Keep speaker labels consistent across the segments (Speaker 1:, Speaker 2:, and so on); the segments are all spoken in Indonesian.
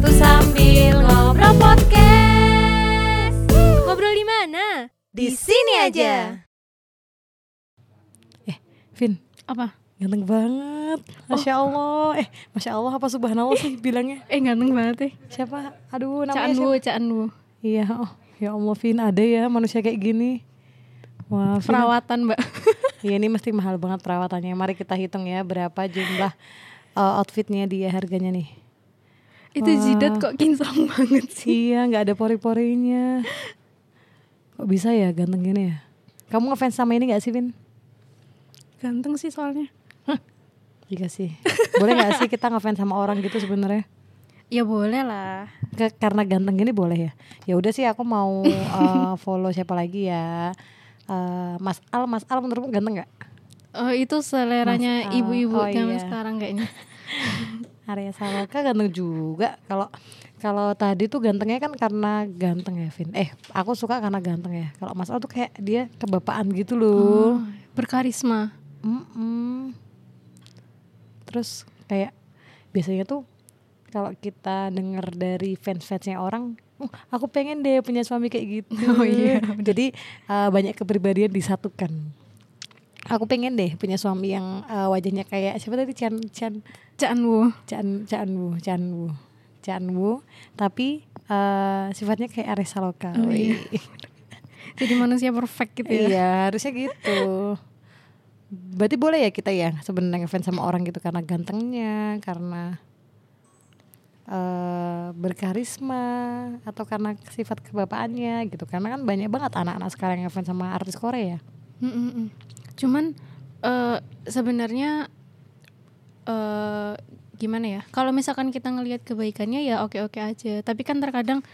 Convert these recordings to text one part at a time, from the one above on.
Speaker 1: Waktu sambil ngobrol podcast. Ngobrol di mana? Di sini aja.
Speaker 2: Vin,
Speaker 3: Apa?
Speaker 2: ganteng banget. Masya Allah. Eh, Masya Allah apa subhanallah sih bilangnya?
Speaker 3: Eh ganteng banget ya
Speaker 2: Siapa? Aduh, namanya
Speaker 3: Caan
Speaker 2: siapa?
Speaker 3: Caan Wu
Speaker 2: Iya, oh, ya Allah Vin ada ya manusia kayak gini. Wah, Vin,
Speaker 3: Perawatan mbak
Speaker 2: Iya ini mesti mahal banget perawatannya. Mari kita hitung ya berapa jumlah uh, outfitnya dia harganya nih.
Speaker 3: Itu
Speaker 2: Wah.
Speaker 3: jidat kok kinclong banget sih
Speaker 2: Iya, nggak ada pori-porinya. Kok bisa ya ganteng gini ya? Kamu ngefans sama ini gak sih, Vin?
Speaker 3: Ganteng sih soalnya
Speaker 2: Iya sih. Boleh gak sih kita ngefans sama orang gitu sebenarnya?
Speaker 3: Ya boleh lah
Speaker 2: Ke- karena ganteng gini boleh ya. Ya udah sih aku mau uh, follow siapa lagi ya. Uh, Mas Al, Mas Al menurutmu ganteng gak?
Speaker 3: Oh itu seleranya ibu-ibu
Speaker 2: Oh,
Speaker 3: zaman
Speaker 2: iya.
Speaker 3: sekarang kayaknya
Speaker 2: Arya Saloka ganteng juga. Kalau kalau tadi tuh gantengnya kan karena ganteng ya, Vin. Eh, aku suka karena ganteng ya. Kalau Mas Al tuh kayak dia kebapaan gitu loh.
Speaker 3: Oh, Berkarisma
Speaker 2: Mm-mm. Terus kayak biasanya tuh kalau kita denger dari fans-fansnya orang, "Oh, aku pengen deh punya suami kayak gitu.
Speaker 3: Oh iya,
Speaker 2: Jadi uh, banyak kepribadian disatukan. Aku pengen deh punya suami yang uh, wajahnya kayak siapa tadi Chan Chan
Speaker 3: Caan Wu
Speaker 2: Chan Chan Wu Chan Wu Chan Wu tapi uh, sifatnya kayak Ares Saloka.
Speaker 3: Oh, iya. Jadi manusia perfect gitu ya
Speaker 2: Iya, harusnya gitu. Berarti boleh ya kita ya sebenarnya ngefans sama orang gitu karena gantengnya, karena eh berkarisma atau karena sifat kebapaannya gitu. Karena kan banyak banget anak-anak sekarang yang ngefans sama artis Korea.
Speaker 3: Mm-mm-mm. Cuman eh, sebenarnya eh gimana ya? Kalau misalkan kita ngelihat kebaikannya ya oke-oke aja. Tapi kan terkadang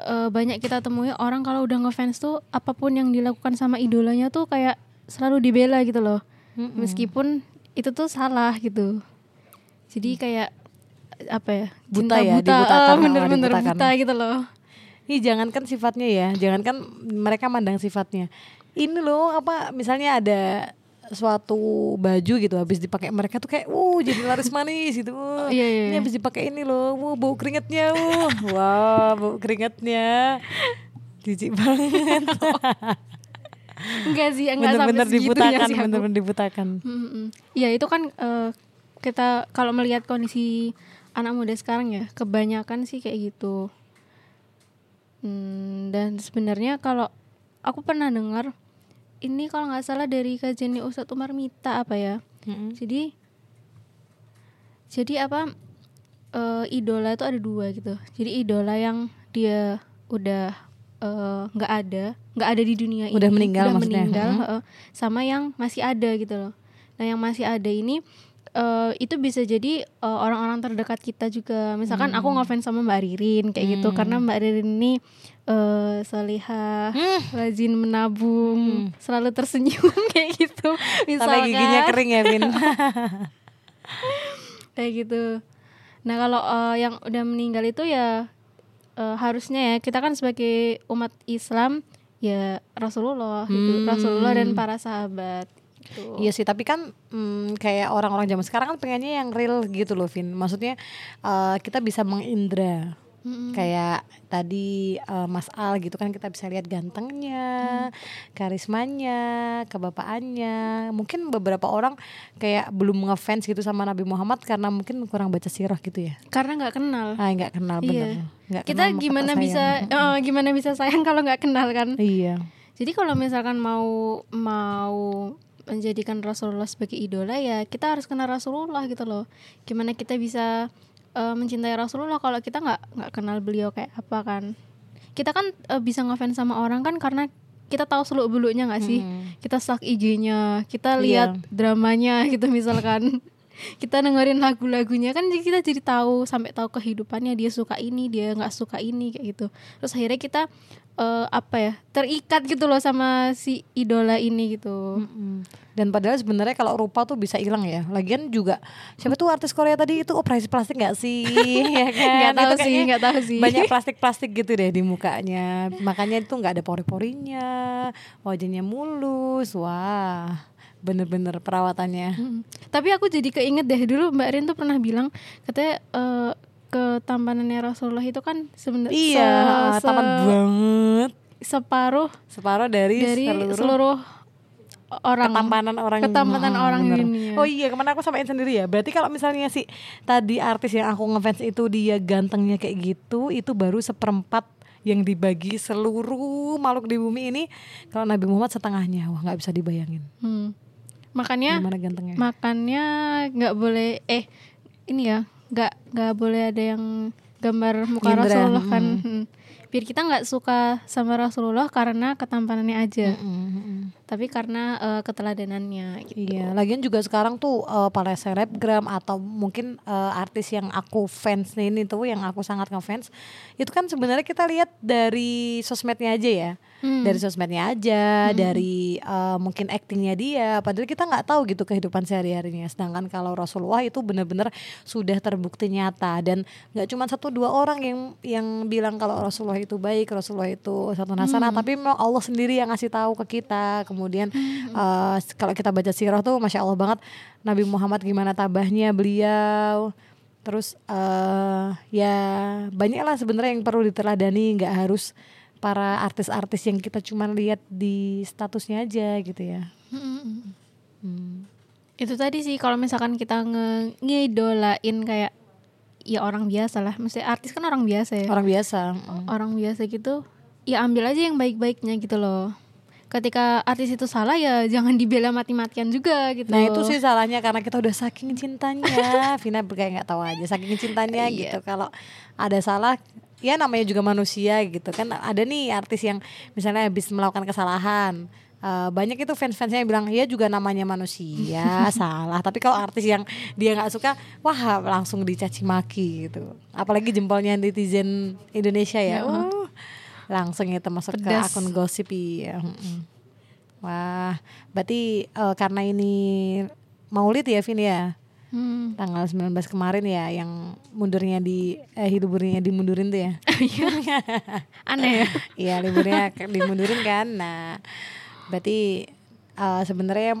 Speaker 3: eh, banyak kita temui orang kalau udah ngefans tuh apa pun yang dilakukan sama idolanya tuh kayak selalu dibela gitu loh. Meskipun itu tuh salah gitu. Jadi kayak apa ya?
Speaker 2: Buta ya,
Speaker 3: buta,
Speaker 2: dibutakan,
Speaker 3: eh,
Speaker 2: oh,
Speaker 3: bener-bener buta gitu loh.
Speaker 2: Ih jangankan sifatnya ya, jangankan mereka mandang sifatnya. Ini loh apa misalnya ada suatu baju gitu habis dipakai mereka tuh kayak uh jadi laris manis gitu. Uh,
Speaker 3: iya, iya,
Speaker 2: Ini
Speaker 3: iya.
Speaker 2: habis dipakai ini loh, uh, bau keringetnya uh. Wah, bau keringetnya. Jijik banget.
Speaker 3: Enggak sih, enggak sampai
Speaker 2: Bener-bener
Speaker 3: segitunya
Speaker 2: dibutakan,
Speaker 3: sih
Speaker 2: bener-bener dibutakan.
Speaker 3: Mm-mm. Iya itu kan eh, kita kalau melihat kondisi anak muda sekarang ya kebanyakan sih kayak gitu. Hmm, dan sebenarnya kalau aku pernah dengar ini kalau nggak salah dari kajiannya Ustadz Umar Mita apa ya.
Speaker 2: Mm-mm.
Speaker 3: Jadi jadi apa eh, idola itu ada dua gitu. Jadi idola yang dia udah eh, nggak ada, nggak ada di dunia ini,
Speaker 2: Udah meninggal
Speaker 3: udah
Speaker 2: maksudnya.
Speaker 3: meninggal, heeh. sama yang masih ada gitu loh. Nah yang masih ada ini eh, itu bisa jadi eh, orang-orang terdekat kita juga. Misalkan aku
Speaker 2: Hmm.
Speaker 3: ngefans sama Mbak Ririn kayak gitu karena Mbak Ririn ini eh salihah, rajin menabung, selalu tersenyum kayak gitu.
Speaker 2: Sampai
Speaker 3: Misalkan
Speaker 2: giginya kering ya, Vin.
Speaker 3: kayak gitu. Nah kalau eh, yang udah meninggal itu ya eh, harusnya ya kita kan sebagai umat Islam ya Rasulullah gitu,
Speaker 2: Hmm.
Speaker 3: Rasulullah dan para sahabat. Gitu.
Speaker 2: Iya sih, tapi kan mm, kayak orang-orang zaman sekarang kan pengennya yang real gitu loh, Vin. Maksudnya eh, kita bisa mengindra.
Speaker 3: Mm-mm.
Speaker 2: Kayak tadi eh, Mas Al gitu kan kita bisa lihat gantengnya, karismanya, kebapaannya. Mungkin beberapa orang kayak belum ngefans gitu sama Nabi Muhammad karena mungkin kurang baca sirah gitu ya.
Speaker 3: Karena nggak kenal.
Speaker 2: Ah nggak kenal
Speaker 3: Iya.
Speaker 2: bener. Nggak
Speaker 3: Kita
Speaker 2: kenal
Speaker 3: gimana bisa eh, gimana bisa sayang kalau nggak kenal kan?
Speaker 2: Iya.
Speaker 3: Jadi kalau misalkan mau mau menjadikan Rasulullah sebagai idola ya kita harus kenal Rasulullah gitu loh. Gimana kita bisa eh, mencintai Rasulullah kalau kita nggak nggak kenal beliau kayak apa kan? Kita kan eh, bisa ngefans sama orang kan karena kita tahu seluk beluknya nggak sih?
Speaker 2: Hmm.
Speaker 3: Kita stalk IG-nya, kita
Speaker 2: Iya.
Speaker 3: lihat dramanya gitu misalkan. kita dengerin lagu-lagunya kan kita jadi tahu sampai tahu kehidupannya dia suka ini dia nggak suka ini kayak gitu terus akhirnya kita eh, apa ya terikat gitu loh sama si idola ini gitu
Speaker 2: Mm-mm. Dan padahal sebenarnya kalau rupa tuh bisa hilang ya. Lagian juga siapa tuh artis Korea tadi itu operasi plastik nggak sih? ya kan?
Speaker 3: nggak tahu sih nggak tahu sih
Speaker 2: banyak plastik-plastik gitu deh di mukanya. Makanya itu nggak ada pori-porinya, wajahnya mulus. Wah, bener-bener perawatannya.
Speaker 3: Mm. tapi aku jadi keinget deh dulu Mbak Rin tuh pernah bilang katanya eh, ketampanannya Rasulullah itu kan sebenarnya
Speaker 2: Iya,
Speaker 3: se-
Speaker 2: tamat banget.
Speaker 3: separuh
Speaker 2: Separuh dari,
Speaker 3: dari
Speaker 2: seluruh,
Speaker 3: seluruh orang
Speaker 2: ketampanan orang
Speaker 3: ketampanan orang
Speaker 2: bener.
Speaker 3: dunia.
Speaker 2: Oh iya, ke mana aku samain sendiri ya. Berarti kalau misalnya si tadi artis yang aku ngefans itu dia gantengnya kayak gitu, itu baru seperempat yang dibagi seluruh makhluk di bumi ini. Kalau Nabi Muhammad setengahnya, wah nggak bisa dibayangin.
Speaker 3: Hmm. Makanya
Speaker 2: Gimana gantengnya?
Speaker 3: makannya nggak boleh eh ini ya nggak nggak boleh ada yang gambar muka
Speaker 2: Indra,
Speaker 3: Rasulullah kan
Speaker 2: mm.
Speaker 3: Hmm. biar kita nggak suka sama Rasulullah karena ketampanannya aja
Speaker 2: Mm, mm, mm.
Speaker 3: Tapi karena eh, keteladanannya gitu
Speaker 2: Iya, lagian juga sekarang tuh eh, para selebgram atau mungkin eh, artis yang aku fans ini tuh yang aku sangat ngefans, itu kan sebenarnya kita lihat dari sosmednya aja ya,
Speaker 3: Hmm.
Speaker 2: dari sosmednya aja, dari eh, mungkin aktingnya dia, padahal kita nggak tahu gitu kehidupan sehari harinya. Sedangkan kalau Rasulullah itu benar-benar sudah terbukti nyata dan nggak cuma satu dua orang yang yang bilang kalau Rasulullah itu baik, Rasulullah itu satu hasanah, tapi memang Allah sendiri yang ngasih tahu ke kita. Kemudian eh, kalau kita baca sirah tuh masya Allah banget Nabi Muhammad gimana tabahnya beliau. Terus eh ya banyak lah sebenarnya yang perlu diteladani, nggak harus para artis-artis yang kita cuma lihat di statusnya aja gitu ya.
Speaker 3: Hmm.
Speaker 2: Hmm.
Speaker 3: itu tadi sih kalau misalkan kita nge ngidolain kayak ya orang biasa lah mesti artis kan orang biasa ya
Speaker 2: Orang biasa. mm.
Speaker 3: orang biasa gitu ya ambil aja yang baik-baiknya gitu loh ketika artis itu salah ya jangan dibela mati-matian juga gitu
Speaker 2: Nah itu sih salahnya karena kita udah saking cintanya, Vina kayak nggak tahu aja saking cintanya
Speaker 3: Iya.
Speaker 2: gitu. Kalau ada salah, ya namanya juga manusia gitu kan. Ada nih artis yang misalnya habis melakukan kesalahan, eh, banyak itu fans-fansnya yang bilang ya juga namanya manusia salah. Tapi kalau artis yang dia nggak suka, wah langsung dicaci maki gitu. Apalagi jempolnya netizen Indonesia ya,
Speaker 3: Ya,
Speaker 2: uh, langsung itu masuk ke
Speaker 3: Pedas.
Speaker 2: akun gosip ya. mm-mm. Wah, berarti eh, karena ini Maulid ya Vin ya
Speaker 3: Hmm.
Speaker 2: tanggal 19 kemarin ya yang mundurnya di eh liburnya dimundurin tuh ya.
Speaker 3: aneh ya
Speaker 2: Iya, liburnya ke- dimundurin kan. Nah, berarti eh, sebenarnya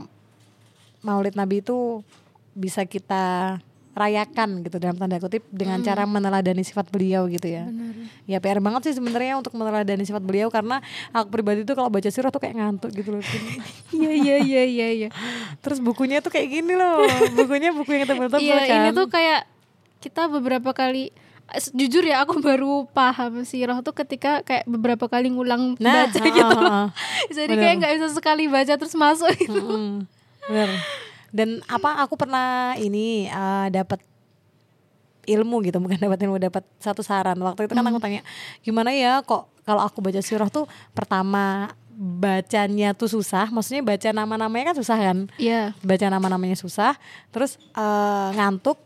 Speaker 2: Maulid Nabi itu bisa kita rayakan gitu dalam tanda kutip dengan cara meneladani sifat beliau gitu ya.
Speaker 3: Benar.
Speaker 2: Ya PR banget sih sebenarnya untuk meneladani sifat beliau karena aku pribadi tuh kalau baca sirah tuh kayak ngantuk gitu loh.
Speaker 3: Iya iya iya iya iya
Speaker 2: Terus bukunya tuh kayak gini loh. Bukunya buku yang tebel-tebel
Speaker 3: Iya,
Speaker 2: kan.
Speaker 3: ini tuh kayak kita beberapa kali jujur ya aku baru paham sirah tuh ketika kayak beberapa kali ngulang
Speaker 2: Nah,
Speaker 3: baca
Speaker 2: ah,
Speaker 3: gitu
Speaker 2: ah,
Speaker 3: loh.
Speaker 2: ah.
Speaker 3: Jadi
Speaker 2: Bener.
Speaker 3: kayak nggak bisa sekali baca terus masuk gitu.
Speaker 2: Mm-mm. Bener. Dan apa aku pernah ini eh, dapat ilmu gitu bukan dapat ilmu dapat satu saran. Waktu itu kan aku tanya gimana ya kok kalau aku baca sirah tuh pertama bacanya tuh susah? Maksudnya baca nama-namanya kan susah kan?
Speaker 3: Iya.
Speaker 2: baca nama-namanya susah terus eh, ngantuk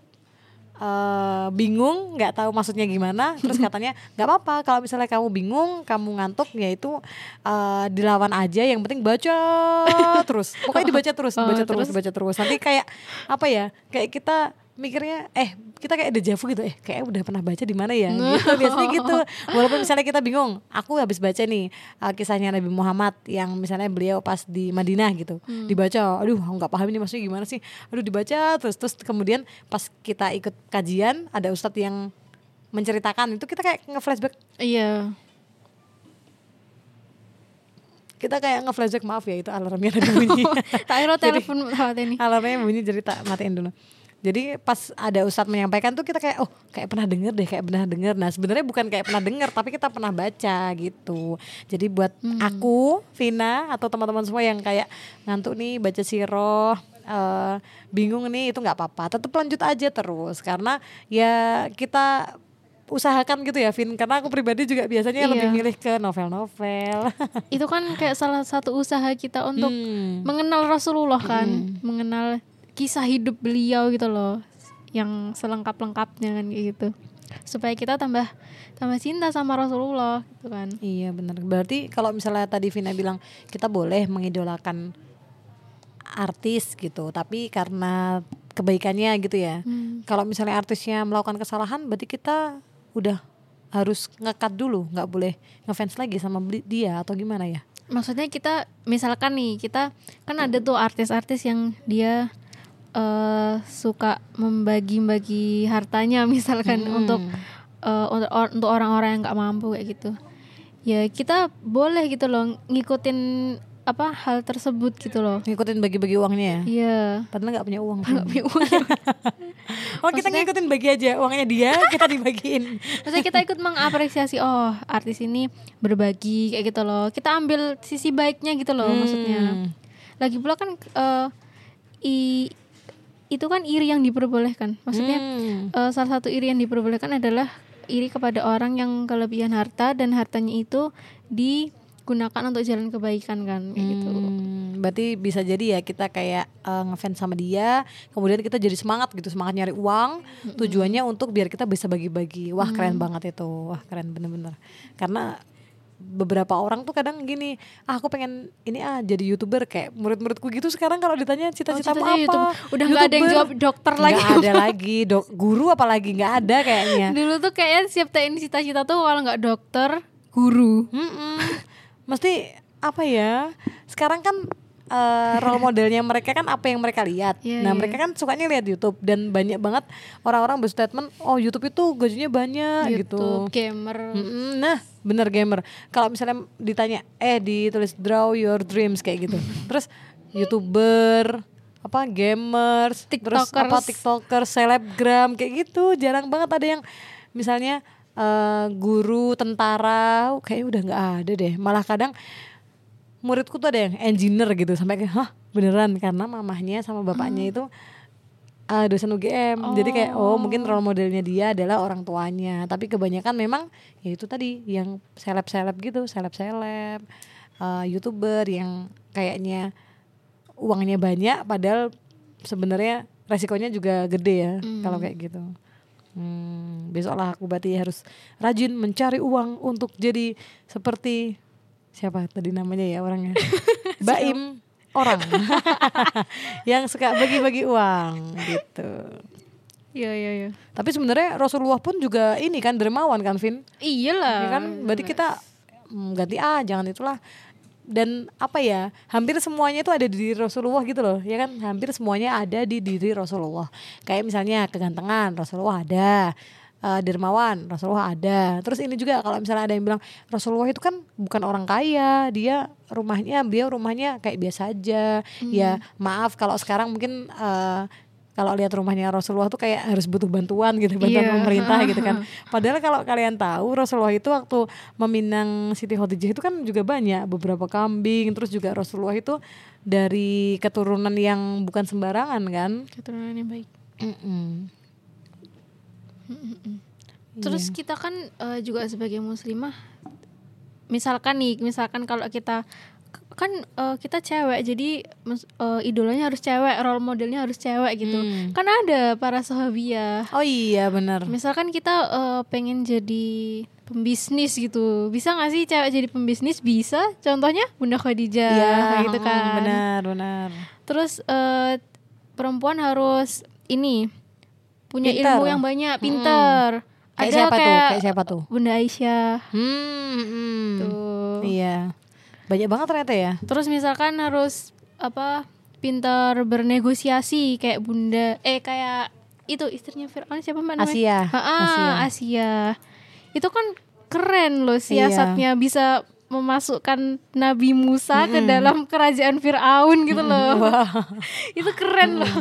Speaker 2: eh, bingung nggak tahu maksudnya gimana. Terus katanya nggak apa-apa kalau misalnya kamu bingung kamu ngantuk ya itu eh, dilawan aja yang penting baca terus. Pokoknya dibaca terus
Speaker 3: Oh,
Speaker 2: baca terus
Speaker 3: terus?
Speaker 2: baca terus. Nanti kayak apa ya kayak kita mikirnya eh kita kayak deja vu gitu eh kayak udah pernah baca di mana ya? Gitu biasanya gitu. Walaupun misalnya kita bingung aku habis baca nih uh, kisahnya Nabi Muhammad yang misalnya beliau pas di Madinah gitu. Dibaca aduh aku nggak paham ini maksudnya gimana sih? Aduh dibaca terus terus kemudian pas kita ikut kajian ada ustadz yang menceritakan itu kita kayak nge-flashback.
Speaker 3: Iya.
Speaker 2: kita kayak nge-flashback maaf ya itu alarmnya tadi bunyi.
Speaker 3: Tak kira telepon ini.
Speaker 2: alarmnya bunyi jadi tak matiin dulu jadi pas ada ustadz menyampaikan tuh kita kayak oh kayak pernah denger deh kayak pernah denger. Nah sebenarnya bukan kayak pernah denger tapi kita pernah baca gitu. Jadi buat aku Vina atau teman-teman semua yang kayak ngantuk nih baca siroh eh, bingung nih itu nggak apa-apa. Tetap lanjut aja terus karena ya kita usahakan gitu ya Vin. Karena aku pribadi juga biasanya
Speaker 3: Iya.
Speaker 2: lebih milih ke novel-novel.
Speaker 3: Itu kan kayak salah satu usaha kita untuk
Speaker 2: Hmm.
Speaker 3: mengenal Rasulullah kan, mengenal kisah hidup beliau gitu loh, yang selengkap-lengkapnya kan kayak gitu. Supaya kita tambah tambah cinta sama Rasulullah gitu kan.
Speaker 2: Iya benar. Berarti kalau misalnya tadi Vina bilang kita boleh mengidolakan artis gitu, tapi karena kebaikannya gitu ya.
Speaker 3: Hmm.
Speaker 2: Kalau misalnya artisnya melakukan kesalahan, berarti kita udah harus ngekat dulu, nggak boleh ngefans lagi sama dia atau gimana ya?
Speaker 3: Maksudnya kita misalkan nih kita kan ada tuh artis-artis yang dia eh, suka membagi-bagi hartanya misalkan
Speaker 2: Hmm.
Speaker 3: untuk eh, untuk or- untuk orang-orang yang nggak mampu kayak gitu ya kita boleh gitu loh ngikutin apa hal tersebut gitu loh
Speaker 2: ngikutin bagi-bagi uangnya ya.
Speaker 3: Iya
Speaker 2: Padahal nggak punya uang.
Speaker 3: nggak punya uang
Speaker 2: Oh kita ngikutin bagi aja uangnya dia kita dibagiin.
Speaker 3: Maksudnya kita ikut mengapresiasi oh artis ini berbagi kayak gitu loh. Kita ambil sisi baiknya gitu loh maksudnya.
Speaker 2: Hmm.
Speaker 3: Lagi pula kan eh, i itu kan iri yang diperbolehkan. Maksudnya
Speaker 2: Hmm.
Speaker 3: eh, salah satu iri yang diperbolehkan adalah iri kepada orang yang kelebihan harta dan hartanya itu digunakan untuk jalan kebaikan kan kayak gitu.
Speaker 2: Hmm, berarti bisa jadi ya kita kayak eh, ngefans sama dia, kemudian kita jadi semangat gitu, semangat nyari uang, tujuannya untuk biar kita bisa bagi-bagi. Wah keren banget itu, wah keren bener-bener. Karena beberapa orang tuh kadang gini, ah aku pengen ini ah jadi youtuber kayak murid-muridku gitu sekarang kalau ditanya cita-citamu
Speaker 3: cita-citanya
Speaker 2: apa,
Speaker 3: YouTuber. Udah nggak ada yang jawab dokter lagi.
Speaker 2: Nggak ada lagi, dok guru apalagi nggak ada kayaknya.
Speaker 3: Dulu tuh kayaknya siap cita-cita tuh kalau nggak dokter, guru.
Speaker 2: Mesti apa ya? Sekarang kan eh, role modelnya mereka kan apa yang mereka lihat.
Speaker 3: Iya,
Speaker 2: nah,
Speaker 3: iya.
Speaker 2: mereka kan sukanya lihat YouTube dan banyak banget orang-orang berstatement, "Oh, YouTube itu gajinya banyak" gitu.
Speaker 3: YouTube, gamer.
Speaker 2: Mm-mm, Nah, bener gamer. Kalau misalnya ditanya, eh ditulis draw your dreams kayak gitu. Terus youtuber, apa gamers, terus apa
Speaker 3: Tiktokers.
Speaker 2: tiktoker, selebgram kayak gitu. Jarang banget ada yang misalnya eh, guru, tentara, kayaknya udah nggak ada deh. Malah kadang muridku tuh ada yang engineer gitu sampai kayak, hah beneran karena mamahnya sama bapaknya itu ah, dosen UGM. Jadi kayak oh mungkin role modelnya dia adalah orang tuanya. Tapi kebanyakan memang ya itu tadi yang seleb-seleb gitu, seleb-seleb, eh, youtuber yang kayaknya uangnya banyak, padahal sebenarnya resikonya juga gede ya kalau kayak gitu. Hmm, besoklah aku berarti harus rajin mencari uang untuk jadi seperti siapa? Tadi namanya ya orangnya. Baim. Orang. Yang suka bagi-bagi uang gitu.
Speaker 3: Iya iya iya.
Speaker 2: Tapi sebenarnya Rasulullah pun juga ini kan dermawan kan Vin?
Speaker 3: Iyalah.
Speaker 2: Ya kan? Berarti kita mm, ganti ah jangan itulah. Dan apa ya hampir semuanya itu ada di diri Rasulullah gitu loh ya kan? Hampir semuanya ada di diri Rasulullah. Kayak misalnya kegantengan Rasulullah ada eh, dermawan Rasulullah ada. Terus ini juga kalau misalnya ada yang bilang Rasulullah itu kan bukan orang kaya dia rumahnya beliau rumahnya kayak biasa aja. Ya maaf kalau sekarang mungkin eh, kalau lihat rumahnya Rasulullah tuh kayak harus butuh bantuan gitu bantuan
Speaker 3: Iya.
Speaker 2: pemerintah gitu kan. Padahal kalau kalian tahu Rasulullah itu waktu meminang Siti Khadijah itu kan juga banyak beberapa kambing. Terus juga Rasulullah itu dari keturunan yang bukan sembarangan kan.
Speaker 3: Keturunan yang baik. Terus kita kan eh, juga sebagai muslimah misalkan nih, misalkan kalau kita kan eh, kita cewek jadi eh, idolanya harus cewek, role modelnya harus cewek gitu.
Speaker 2: Hmm.
Speaker 3: Kan ada para sahabiah.
Speaker 2: oh iya benar
Speaker 3: Misalkan kita eh, pengen jadi pembisnis gitu, bisa nggak sih cewek jadi pembisnis? Bisa. Contohnya Bunda Khadijah,
Speaker 2: Iya,
Speaker 3: kayak gitu kan.
Speaker 2: benar benar
Speaker 3: Terus eh, perempuan harus ini punya
Speaker 2: Pinter.
Speaker 3: ilmu yang banyak, pinter.
Speaker 2: kayak
Speaker 3: Ada
Speaker 2: siapa tuh
Speaker 3: kayak
Speaker 2: kayak siapa tuh
Speaker 3: Bunda Aisyah.
Speaker 2: hmm, hmm.
Speaker 3: Tuh.
Speaker 2: iya banyak banget ternyata ya
Speaker 3: Terus misalkan harus apa? Pintar bernegosiasi kayak Bunda eh kayak itu istrinya Fir'aun siapa Mbak namanya?
Speaker 2: Asia
Speaker 3: Ha-ha,
Speaker 2: Asia
Speaker 3: Asia. Itu kan keren loh
Speaker 2: Iya.
Speaker 3: siasatnya bisa memasukkan Nabi Musa ke dalam kerajaan Fir'aun gitu loh. itu keren loh.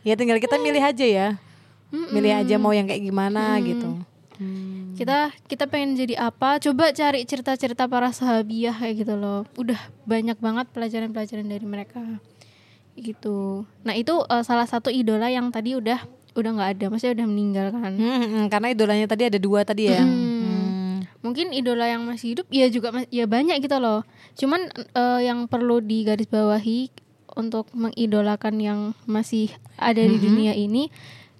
Speaker 2: ya tinggal kita milih aja ya milih aja mau yang kayak gimana gitu Hmm.
Speaker 3: Kita kita pengen jadi apa? Coba cari cerita-cerita para sahabiah kayak gitu loh. Udah banyak banget pelajaran-pelajaran dari mereka. Gitu. Nah, itu eh, salah satu idola yang tadi udah udah nggak ada, maksudnya udah meninggal kan.
Speaker 2: Hmm, hmm, karena idolanya tadi ada dua tadi ya. Hmm.
Speaker 3: Mungkin idola yang masih hidup ya juga ya banyak gitu loh. Cuman eh, yang perlu digarisbawahi untuk mengidolakan yang masih ada di dunia ini,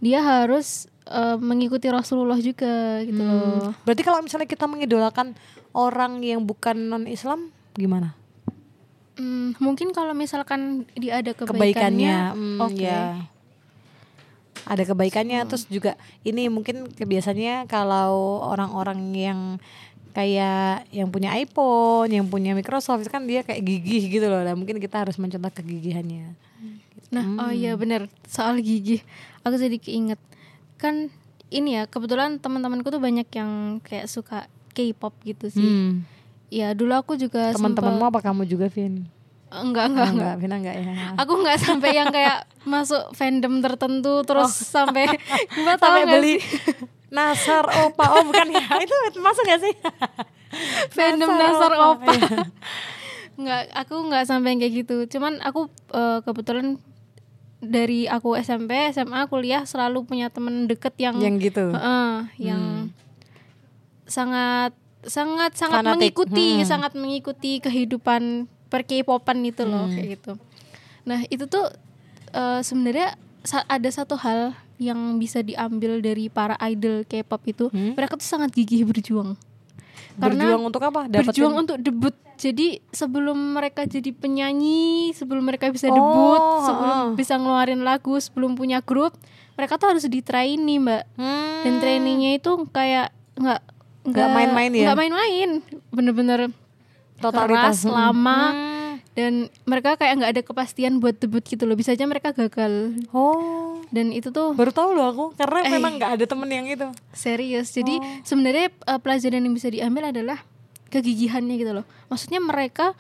Speaker 3: dia harus eh, mengikuti Rasulullah juga gitu loh.
Speaker 2: Berarti kalau misalnya kita mengidolakan orang yang bukan non Islam gimana?
Speaker 3: Hmm, mungkin kalau misalkan dia ada
Speaker 2: Kebaikannya,
Speaker 3: kebaikannya,
Speaker 2: hmm,
Speaker 3: oke.
Speaker 2: ya. Ada kebaikannya terus juga ini mungkin kebiasaannya kalau orang-orang yang kayak yang punya iPhone, yang punya Microsoft kan dia kayak gigih gitu loh. Nah, mungkin kita harus mencontoh kegigihannya. Gitu.
Speaker 3: Nah, oh iya bener soal gigi. Aku jadi keinget kan ini ya kebetulan teman-temanku tuh banyak yang kayak suka K-pop gitu sih.
Speaker 2: Hmm.
Speaker 3: Ya dulu aku juga
Speaker 2: Teman-temanmu apa kamu juga, Vin?
Speaker 3: enggak enggak enggak.
Speaker 2: enggak, Vina enggak ya.
Speaker 3: Aku nggak sampai yang kayak masuk fandom tertentu terus sampai Mbak tahu
Speaker 2: Oh. Sampai beli
Speaker 3: sih?
Speaker 2: Nasar Opa. Oh, bukan ya. Itu masuk gak sih?
Speaker 3: fandom
Speaker 2: Nasar
Speaker 3: dasar
Speaker 2: Opa,
Speaker 3: opa.
Speaker 2: iya.
Speaker 3: Nggak, aku nggak sampai yang kayak gitu. Cuman aku eh, kebetulan dari aku SMP, SMA, kuliah selalu punya temen deket yang
Speaker 2: Yang gitu.
Speaker 3: Heeh, yang sangat sangat sangat
Speaker 2: Fanatik.
Speaker 3: mengikuti
Speaker 2: Hmm.
Speaker 3: sangat mengikuti kehidupan per K-popan itu loh
Speaker 2: Hmm.
Speaker 3: kayak gitu. Nah itu tuh eh, sebenarnya sa- ada satu hal yang bisa diambil dari para idol K-pop itu,
Speaker 2: Hmm.
Speaker 3: mereka tuh sangat gigih berjuang. Karena
Speaker 2: Berjuang untuk apa? Dapetin-
Speaker 3: berjuang untuk debut. Jadi sebelum mereka jadi penyanyi, sebelum mereka bisa
Speaker 2: Oh,
Speaker 3: debut, sebelum
Speaker 2: heeh.
Speaker 3: bisa ngeluarin lagu, sebelum punya grup, mereka tuh harus di training, Mbak.
Speaker 2: Hmm.
Speaker 3: Dan trainingnya itu kayak nggak
Speaker 2: Nggak main-main ya?
Speaker 3: nggak main-main, bener-bener
Speaker 2: totalitas
Speaker 3: keras, lama.
Speaker 2: Hmm.
Speaker 3: dan mereka kayak nggak ada kepastian buat debut gitu loh. Bisa aja mereka gagal.
Speaker 2: Oh,
Speaker 3: Dan itu tuh
Speaker 2: baru tahu loh aku karena
Speaker 3: Eh.
Speaker 2: memang nggak ada temen yang itu.
Speaker 3: serius. Jadi
Speaker 2: Oh.
Speaker 3: sebenarnya eh, pelajaran yang bisa diambil adalah kegigihannya gitu loh. Maksudnya mereka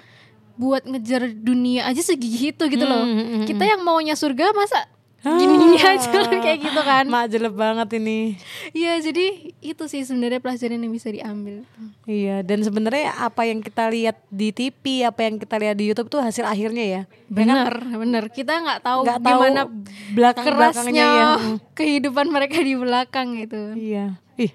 Speaker 3: buat ngejar dunia aja segigih itu gitu loh.
Speaker 2: Hmm, hmm, hmm,
Speaker 3: Kita yang maunya surga masa gini-gini aja kan kayak gitu kan.
Speaker 2: Mak jelek banget ini.
Speaker 3: Iya, jadi itu sih sebenarnya pelajaran yang bisa diambil.
Speaker 2: Iya, dan sebenarnya apa yang kita lihat di TV, apa yang kita lihat di YouTube tuh hasil akhirnya ya.
Speaker 3: Benar, benar. Kita nggak tahu
Speaker 2: Nggak tahu
Speaker 3: gimana
Speaker 2: belakang-belakangnya
Speaker 3: kerasnya
Speaker 2: ya.
Speaker 3: kehidupan mereka di belakang gitu.
Speaker 2: Iya. Ih.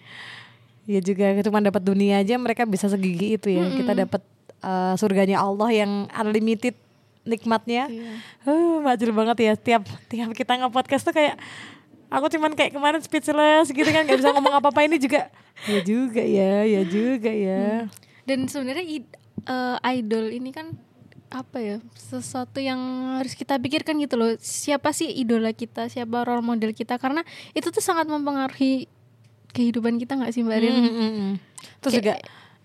Speaker 2: Iya juga cuma dapat dunia aja mereka bisa segigi itu ya. Kita dapat eh, surganya Allah yang unlimited nikmatnya.
Speaker 3: Iya.
Speaker 2: Majul banget ya tiap tiap kita nge-podcast tuh kayak aku cuman kayak kemarin speechless gitu kan nggak bisa ngomong apa-apa ini juga ya juga ya, ya juga ya.
Speaker 3: Dan sebenarnya eh, idol ini kan apa ya sesuatu yang harus kita pikirkan gitu loh siapa sih idola kita siapa role model kita karena itu tuh sangat mempengaruhi kehidupan kita nggak sih mbak Rin?
Speaker 2: Mm, mm, mm. Terus juga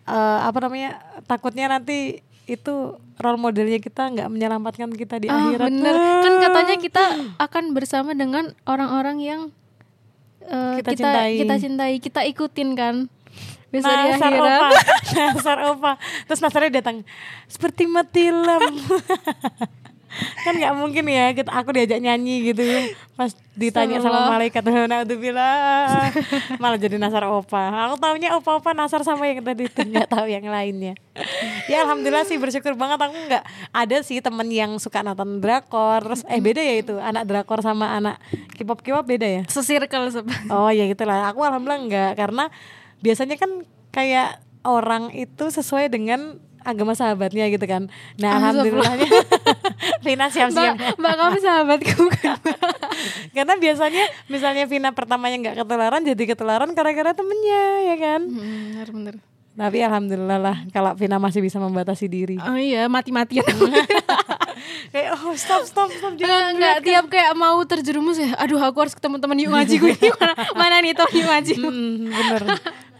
Speaker 2: eh, apa namanya takutnya nanti itu role modelnya kita nggak menyelamatkan kita di
Speaker 3: Ah,
Speaker 2: akhirat.
Speaker 3: bener kan katanya kita akan bersama dengan orang-orang yang eh,
Speaker 2: Kita
Speaker 3: kita
Speaker 2: cintai.
Speaker 3: kita cintai kita ikutin kan di
Speaker 2: Nasar
Speaker 3: akhirat
Speaker 2: opa, nasar opa. Terus nasarnya datang seperti mati lampu. kan nggak mungkin ya kita aku diajak nyanyi gitu pas ditanya sama malaikat naudzubillah malah jadi nasar opa. Aku taunya opa opa nasar sama yang tadi itu nggak tahu yang lainnya. Ya alhamdulillah sih bersyukur banget. Aku nggak ada sih temen yang suka nonton drakor. Terus eh beda ya itu anak drakor sama anak K-pop K-pop beda ya?
Speaker 3: Sesirkel
Speaker 2: Oh ya gitulah. Aku alhamdulillah enggak karena biasanya kan kayak orang itu sesuai dengan agama sahabatnya gitu kan. Nah alhamdulillahnya Vina siap-siap.
Speaker 3: mbak mbak kamu sahabatku kan
Speaker 2: karena biasanya misalnya Vina pertamanya nggak ketularan jadi ketularan gara-gara temennya ya kan.
Speaker 3: Hmm, bener bener
Speaker 2: Tapi alhamdulillah lah kalau Vina masih bisa membatasi diri.
Speaker 3: oh iya mati matian
Speaker 2: Kayak oh stop stop stop jangan.
Speaker 3: enggak tiap kayak mau terjerumus ya aduh aku harus ketemu teman yuk ngaji gue mana, mana nih teman yuk ngaji
Speaker 2: Hmm, bener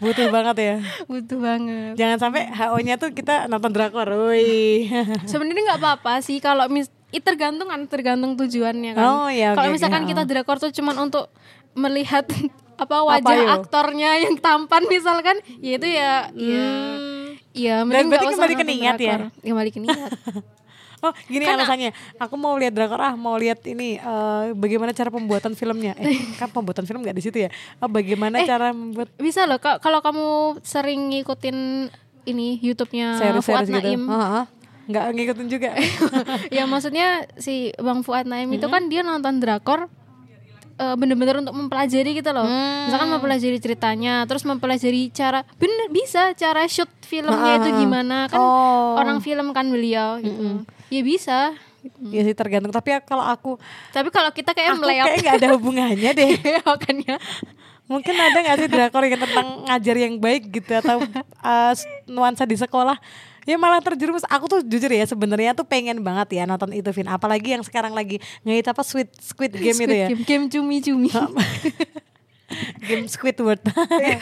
Speaker 2: butuh banget ya.
Speaker 3: butuh banget
Speaker 2: Jangan sampai HO-nya tuh kita nonton drakor. Woi.
Speaker 3: sebenarnya nggak apa-apa sih kalau mis i- tergantung kan tergantung tujuannya kan
Speaker 2: Oh, iya,
Speaker 3: kalau
Speaker 2: oke,
Speaker 3: misalkan
Speaker 2: oke,
Speaker 3: kita drakor tuh cuman untuk melihat apa wajah
Speaker 2: yuk?
Speaker 3: aktornya yang tampan misalkan ya itu ya ya ya mending nggak
Speaker 2: berarti
Speaker 3: usah
Speaker 2: kembali ke niat ya?
Speaker 3: kembali ke niat
Speaker 2: Oh gini
Speaker 3: Kan,
Speaker 2: alasannya. Aku mau lihat drakor ah Mau lihat ini eh, Bagaimana cara pembuatan filmnya. Eh kan pembuatan film gak di situ ya? Oh, Bagaimana
Speaker 3: Eh,
Speaker 2: cara membuat
Speaker 3: bisa loh kalau kamu sering ngikutin ini YouTube-nya Fuad
Speaker 2: gitu.
Speaker 3: Naim.
Speaker 2: Heeh. Nggak ngikutin juga.
Speaker 3: Ya maksudnya si Bang Fuad Naim itu kan dia nonton drakor eh, bener-bener untuk mempelajari gitu loh. Misalkan mempelajari ceritanya, terus mempelajari cara bener bisa cara shoot filmnya itu gimana. Kan
Speaker 2: Oh.
Speaker 3: orang film kan beliau gitu. Ya bisa.
Speaker 2: Ya sih tergantung. Tapi ya kalau aku
Speaker 3: Tapi kalau kita kayak
Speaker 2: Aku kayak gak ada hubungannya deh.
Speaker 3: Makanya.
Speaker 2: Mungkin ada gak sih drakor yang tentang ngajar yang baik gitu Atau eh, nuansa di sekolah? Ya malah terjerumus. Aku tuh jujur ya sebenarnya tuh pengen banget ya nonton itu Vin. Apalagi yang sekarang lagi ngehit apa Squid, Squid Game itu ya.
Speaker 3: Game, game cumi-cumi.
Speaker 2: game Squidward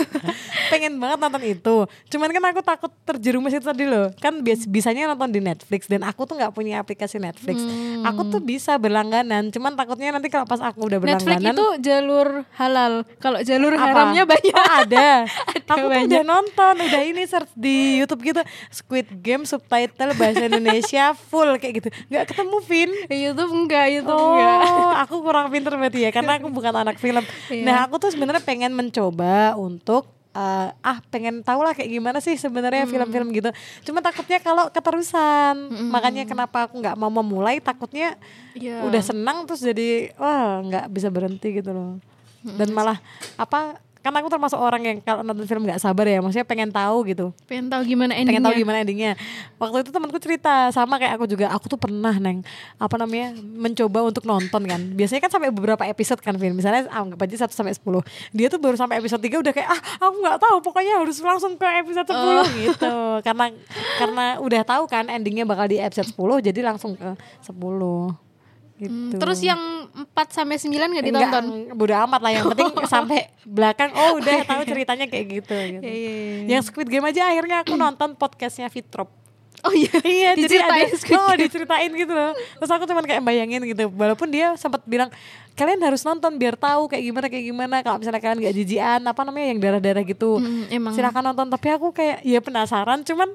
Speaker 2: pengen banget nonton itu cuman kan aku takut terjerumus itu tadi loh kan bias bisanya nonton di Netflix dan aku tuh nggak punya aplikasi Netflix aku tuh bisa berlangganan cuman takutnya nanti kalau pas aku udah
Speaker 3: Netflix
Speaker 2: berlangganan
Speaker 3: itu jalur halal. Kalau jalur
Speaker 2: apa?
Speaker 3: haramnya banyak.
Speaker 2: Oh, ada. aku tuh
Speaker 3: banyak.
Speaker 2: udah nonton, udah ini search di YouTube gitu Squid Game subtitle bahasa Indonesia full kayak gitu. Nggak ketemu Vin.
Speaker 3: YouTube enggak, YouTube enggak.
Speaker 2: Oh, aku kurang pinter berarti ya karena aku bukan anak film.
Speaker 3: Iya.
Speaker 2: Nah, aku tuh sebenarnya pengen mencoba untuk eh, ah pengen tahu lah kayak gimana sih sebenarnya
Speaker 3: Hmm.
Speaker 2: film-film gitu. Cuma takutnya kalau keterusan. Makanya kenapa aku nggak mau memulai takutnya
Speaker 3: Iya.
Speaker 2: udah senang terus jadi wah nggak bisa berhenti gitu loh. Dan malah apa kan aku termasuk orang yang kalau nonton film nggak sabar ya, maksudnya pengen tahu gitu
Speaker 3: Pengen tahu gimana endingnya.
Speaker 2: pengen tahu gimana endingnya. Waktu itu temanku cerita sama kayak aku juga. Aku tuh pernah neng apa namanya mencoba untuk nonton kan. Biasanya kan sampai beberapa episode kan film. Misalnya anggap aja 1 sampai 10. Dia tuh baru sampai episode 3 udah kayak ah aku nggak tahu pokoknya harus langsung ke episode 10 gitu. Karena karena udah tahu kan endingnya bakal di episode 10 jadi langsung ke 10 gitu.
Speaker 3: Hmm, Terus yang 4 sampai 9 enggak
Speaker 2: Enggak,
Speaker 3: ditonton?
Speaker 2: bodo amat lah yang penting sampai belakang oh udah tahu ceritanya kayak gitu, gitu.
Speaker 3: Iya, iya, iya.
Speaker 2: Yang Squid Game aja akhirnya aku nonton podcastnya Fitrop.
Speaker 3: Oh iya.
Speaker 2: Iya, jadi ada oh diceritain gitu loh. Terus aku cuman kayak bayangin gitu. Walaupun dia sempat bilang kalian harus nonton biar tahu kayak gimana kayak gimana. Kalau misalnya kalian nggak jijian apa namanya yang darah-darah gitu,
Speaker 3: Mm, emang.
Speaker 2: silakan nonton. Tapi aku kayak ya penasaran, cuman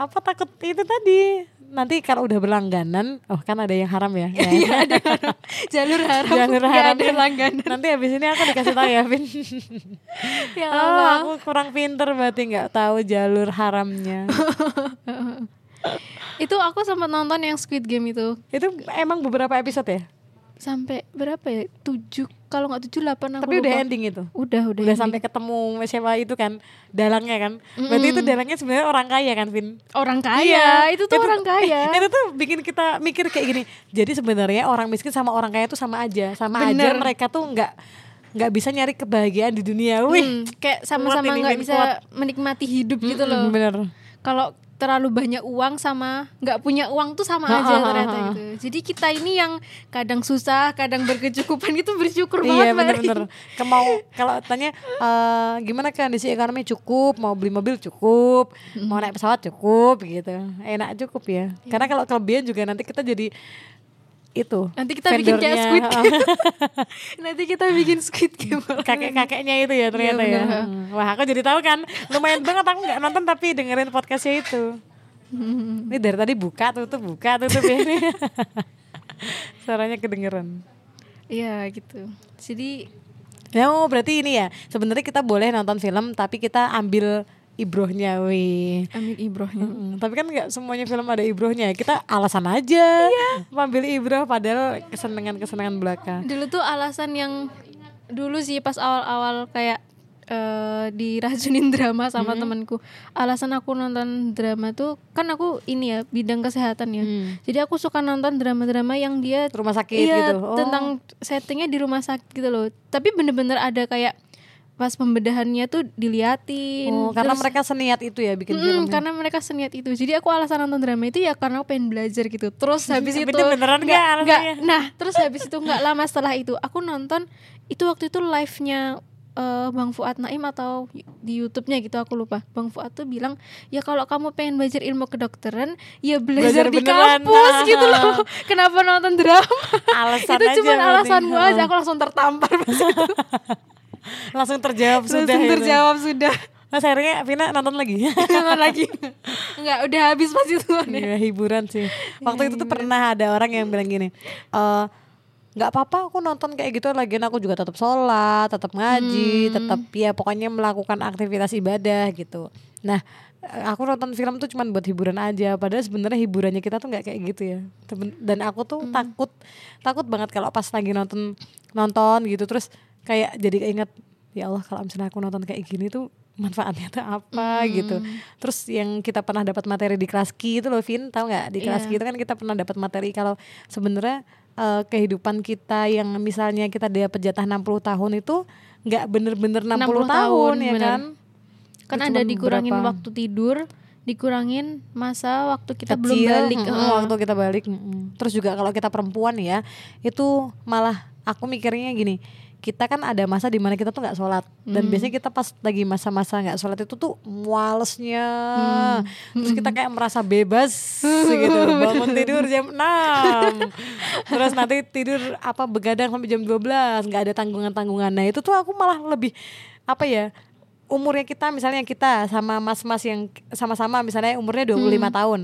Speaker 2: apa takut itu tadi nanti kalau udah berlangganan, oh kan ada yang haram ya.
Speaker 3: Iya, ada haram. jalur haram.
Speaker 2: Jalur haram
Speaker 3: ada langganan.
Speaker 2: Nanti habis ini aku dikasih tahu ya, Vin.
Speaker 3: Ya
Speaker 2: oh,
Speaker 3: Allah.
Speaker 2: aku kurang pinter berarti nggak tahu jalur haramnya.
Speaker 3: Itu aku sempat nonton yang Squid Game itu.
Speaker 2: itu emang beberapa episode ya?
Speaker 3: Sampai berapa ya? 7 kalau nggak 7 8 aku
Speaker 2: Tapi udah
Speaker 3: lupa.
Speaker 2: ending itu.
Speaker 3: Udah, udah.
Speaker 2: Udah
Speaker 3: ending.
Speaker 2: sampai ketemu siapa itu kan dalangnya kan. Berarti itu dalangnya sebenarnya orang kaya kan, Vin?
Speaker 3: orang kaya. Itu tuh orang kaya.
Speaker 2: itu tuh bikin kita mikir kayak gini. Jadi sebenarnya orang miskin sama orang kaya tuh sama aja. Sama aja
Speaker 3: Bener.
Speaker 2: mereka tuh nggak nggak bisa nyari kebahagiaan di dunia. Wih,
Speaker 3: Hmm, kayak sama-sama nggak
Speaker 2: Vin,
Speaker 3: bisa
Speaker 2: kuat.
Speaker 3: menikmati hidup gitu loh.
Speaker 2: Bener.
Speaker 3: Kalau terlalu banyak uang sama nggak punya uang tuh sama aja
Speaker 2: ha,
Speaker 3: ternyata
Speaker 2: ha.
Speaker 3: gitu. Jadi kita ini yang kadang susah, kadang berkecukupan itu bersyukur
Speaker 2: Iya
Speaker 3: banget. Mbak
Speaker 2: bener-bener Kemau kalau tanya eh, gimana kondisi ekonomi? Cukup. Mau beli mobil? Cukup. Mau naik pesawat? Cukup gitu. Enak cukup ya. Karena kalau kelebihan juga nanti kita jadi itu
Speaker 3: Nanti kita bikin kayak
Speaker 2: vendornya,
Speaker 3: Squid Game. Nanti kita bikin Squid Game.
Speaker 2: kakek-kakeknya itu ya ternyata
Speaker 3: Iya,
Speaker 2: ya. Hmm. wah aku jadi tahu kan lumayan banget aku nggak nonton tapi dengerin podcastnya itu ini dari tadi buka tutup buka tutup ya ini suaranya kedengeran
Speaker 3: Iya gitu. Jadi
Speaker 2: Ya, oh, berarti ini ya. Sebenarnya kita boleh nonton film tapi kita ambil ibrohnya, wih.
Speaker 3: ambil ibrohnya.
Speaker 2: Mm, tapi kan nggak semuanya film ada ibrohnya. Kita alasan aja ambil ibroh padahal kesenangan-kesenangan belaka.
Speaker 3: Dulu tuh alasan yang dulu sih pas awal-awal kayak eh, diracunin drama sama temanku. Alasan aku nonton drama tuh kan aku ini ya bidang kesehatan ya.
Speaker 2: Hmm.
Speaker 3: Jadi aku suka nonton drama-drama yang dia
Speaker 2: Rumah sakit
Speaker 3: iya,
Speaker 2: gitu. Oh.
Speaker 3: tentang settingnya di rumah sakit gitu loh. Tapi bener-bener ada kayak pas pembedahannya tuh diliatin.
Speaker 2: Oh, karena
Speaker 3: Terus-
Speaker 2: mereka seniat itu ya bikin filmnya.
Speaker 3: karena mereka seniat itu. Jadi aku alasan nonton drama itu ya karena aku pengen belajar gitu. Terus habis itu
Speaker 2: beneran alasannya?
Speaker 3: Nah, terus habis itu nggak lama setelah itu aku nonton itu waktu itu live-nya eh, Bang Fuad Naim atau di YouTube-nya gitu aku lupa. Bang Fuad tuh bilang, "Ya kalau kamu pengen belajar ilmu kedokteran, ya belajar,
Speaker 2: Belajar
Speaker 3: di
Speaker 2: beneran."
Speaker 3: kampus gitu loh. Kenapa nonton drama?"
Speaker 2: Alasan
Speaker 3: itu cuma
Speaker 2: berarti.
Speaker 3: alasanmu aja. Aku langsung tertampar pas itu.
Speaker 2: Langsung terjawab sudah.
Speaker 3: langsung
Speaker 2: itu.
Speaker 3: terjawab sudah.
Speaker 2: Mas akhirnya Vina nonton lagi.
Speaker 3: Nonton lagi. Enggak, udah habis pas itu.
Speaker 2: Iya hiburan sih. Waktu itu tuh pernah ada orang yang bilang gini, eh nggak apa-apa aku nonton kayak gitu lagian aku juga tetap sholat, tetap ngaji, tetap ya pokoknya melakukan aktivitas ibadah gitu. Nah aku nonton film tuh cuman buat hiburan aja. Padahal sebenarnya hiburannya kita tuh nggak kayak gitu ya. Dan aku tuh takut takut banget kalau pas lagi nonton nonton gitu terus kayak jadi inget ya Allah kalau misalnya aku nonton kayak gini tuh manfaatnya tuh apa gitu. Terus yang kita pernah dapat materi di kelas Ki itu loh Vin, tahu nggak? Di kelas
Speaker 3: Iya.
Speaker 2: Ki itu kan kita pernah dapat materi kalau sebenarnya eh, kehidupan kita yang misalnya kita dapat jatah 60 tahun itu nggak bener-bener 60,
Speaker 3: 60
Speaker 2: tahun,
Speaker 3: tahun,
Speaker 2: ya
Speaker 3: bener.
Speaker 2: kan?
Speaker 3: kan
Speaker 2: Itu
Speaker 3: ada dikurangin
Speaker 2: berapa?
Speaker 3: waktu tidur dikurangin masa waktu kita belum
Speaker 2: Kecil,
Speaker 3: balik
Speaker 2: mm-mm,
Speaker 3: Heeh.
Speaker 2: waktu kita balik mm-mm. terus juga kalau kita perempuan ya itu malah aku mikirnya gini kita kan ada masa di mana kita tuh nggak sholat. Dan biasanya kita pas lagi masa-masa nggak sholat itu tuh malesnya terus kita kayak merasa bebas gitu bangun tidur jam 6 terus nanti tidur apa begadang sampai jam 12 nggak ada tanggungan-tanggungan. Nah itu tuh aku malah lebih apa ya umurnya kita misalnya kita sama mas-mas yang sama-sama misalnya umurnya 25 tahun.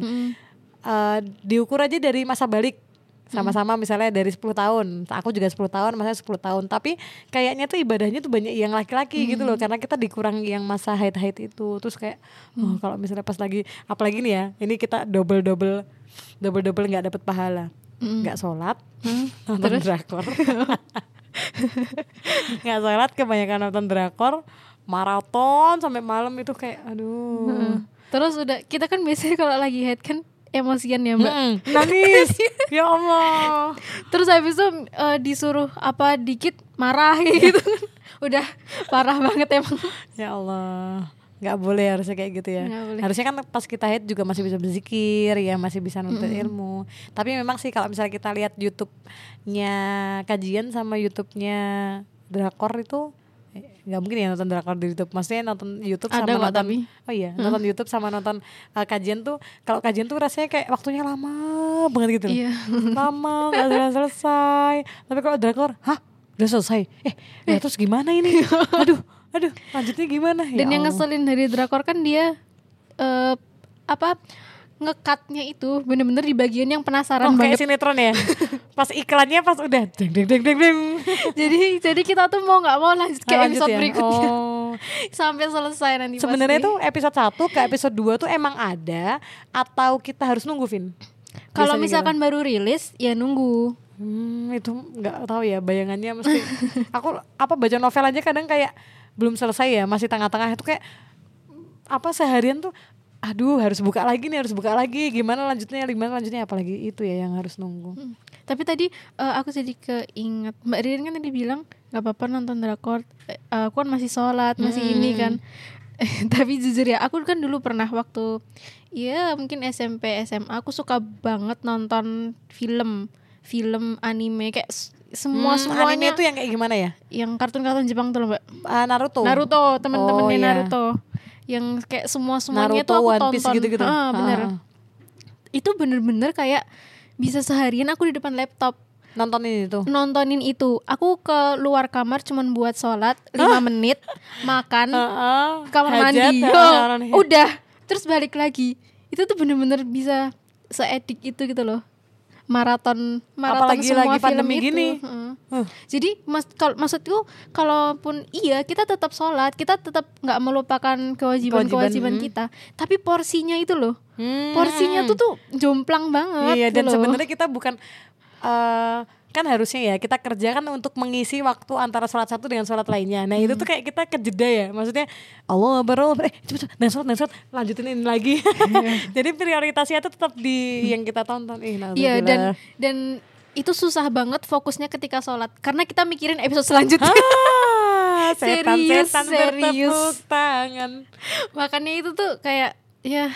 Speaker 2: Eh, diukur aja dari masa balik sama-sama misalnya dari 10 tahun. Aku juga 10 tahun masa 10 tahun. Tapi kayaknya tuh ibadahnya tuh banyak yang laki-laki gitu loh. Karena kita dikurang yang masa haid haid itu. Terus kayak oh, kalau misalnya pas lagi apalagi nih ya ini kita double double double double nggak dapat pahala. Nggak sholat nonton drakor. Nggak sholat kebanyakan nonton drakor maraton sampai malam itu kayak aduh.
Speaker 3: Terus udah kita kan biasanya kalau lagi head kan emosian ya mbak.
Speaker 2: Mm, nangis. Ya Allah.
Speaker 3: Terus habis itu eh, disuruh apa dikit marah gitu. udah parah banget emang.
Speaker 2: Ya Allah. Nggak boleh harusnya kayak gitu ya. Harusnya kan pas kita haid juga masih bisa berzikir ya masih bisa nuntut ilmu. Tapi memang sih kalau misalnya kita lihat YouTube-nya kajian sama YouTube-nya drakor itu nggak mungkin ya nonton drakor di YouTube maksudnya nonton YouTube
Speaker 3: Ada
Speaker 2: sama nonton
Speaker 3: tapi.
Speaker 2: oh iya nonton YouTube sama nonton uh, kajian tuh kalau kajian tuh rasanya kayak waktunya lama banget gitu loh.
Speaker 3: Iya.
Speaker 2: lama nggak selesai selesai tapi kalau drakor hah udah selesai eh, ya terus gimana ini aduh aduh lanjutnya gimana ya
Speaker 3: Dan yang
Speaker 2: Allah.
Speaker 3: ngeselin dari drakor kan dia eh apa ngekatnya itu bener-bener di bagian yang penasaran
Speaker 2: Oh kayak
Speaker 3: banget.
Speaker 2: sinetron ya Pas iklannya pas udah deng deng deng deng deng
Speaker 3: jadi jadi kita tuh mau nggak mau lanjut ke
Speaker 2: Lanjut
Speaker 3: episode
Speaker 2: ya?
Speaker 3: berikutnya
Speaker 2: Oh.
Speaker 3: sampai selesai nanti
Speaker 2: Sebenarnya tuh episode 1 ke episode 2 tuh emang ada Atau kita harus nunggu Vin?
Speaker 3: kalau misalkan baru rilis ya nunggu.
Speaker 2: Hmm, itu nggak tahu ya bayangannya mesti aku apa baca novel aja kadang kayak belum selesai ya masih tengah-tengah itu kayak apa seharian tuh aduh harus buka lagi nih harus buka lagi. Gimana lanjutnya gimana lanjutnya? Apalagi itu ya yang harus nunggu.
Speaker 3: Hmm. Tapi tadi eh, aku jadi keinget. Mbak Ririn kan tadi bilang nggak apa-apa nonton drakor. Eh, aku kan masih sholat masih ini kan. Tapi jujur ya aku kan dulu pernah waktu ya mungkin SMP SMA aku suka banget nonton film film anime. Kayak semua
Speaker 2: Hmm,
Speaker 3: semuanya
Speaker 2: anime itu yang kayak gimana ya?
Speaker 3: Yang kartun-kartun Jepang tuh loh mbak.
Speaker 2: Ah, Naruto.
Speaker 3: Naruto teman-temannya
Speaker 2: Oh, iya.
Speaker 3: Naruto yang kayak semua semuanya
Speaker 2: Naruto
Speaker 3: tuh aku
Speaker 2: One
Speaker 3: tonton.
Speaker 2: Piece gitu-gitu.
Speaker 3: Ah, bener.
Speaker 2: Ah.
Speaker 3: itu bener-bener kayak bisa seharian aku di depan laptop.
Speaker 2: Nontonin itu?
Speaker 3: Nontonin itu. Aku ke luar kamar cuman buat sholat 5 menit makan
Speaker 2: Heeh,
Speaker 3: kamar
Speaker 2: hajat,
Speaker 3: mandi.
Speaker 2: kamar mandi.
Speaker 3: udah. Terus balik lagi. Itu tuh bener-bener bisa seedik itu gitu loh maraton maraton
Speaker 2: Apalagi
Speaker 3: semua
Speaker 2: lagi
Speaker 3: film
Speaker 2: pandemi
Speaker 3: itu
Speaker 2: gini.
Speaker 3: Heeh.
Speaker 2: Huh.
Speaker 3: jadi mas kalau maksudku kalaupun iya kita tetap sholat kita tetap nggak melupakan kewajiban kewajiban
Speaker 2: hmm.
Speaker 3: kita tapi porsinya itu loh
Speaker 2: Hmm.
Speaker 3: porsinya tuh tuh jomplang banget
Speaker 2: Iya
Speaker 3: gitu
Speaker 2: dan
Speaker 3: loh.
Speaker 2: sebenarnya kita bukan eh kan harusnya ya kita kerja kan untuk mengisi waktu antara sholat satu dengan sholat lainnya. Nah itu tuh kayak kita kejeda ya, maksudnya Allah baru eh cepet dan sholat dan sholat lanjutin ini lagi. Jadi prioritasnya tuh tetap di yang kita tonton.
Speaker 3: Iya dan
Speaker 2: naudzubillah.
Speaker 3: dan itu susah banget fokusnya ketika sholat karena kita mikirin episode selanjutnya.
Speaker 2: Ah, setan
Speaker 3: Serius,
Speaker 2: setan
Speaker 3: serius.
Speaker 2: tangan.
Speaker 3: Makanya itu tuh kayak ya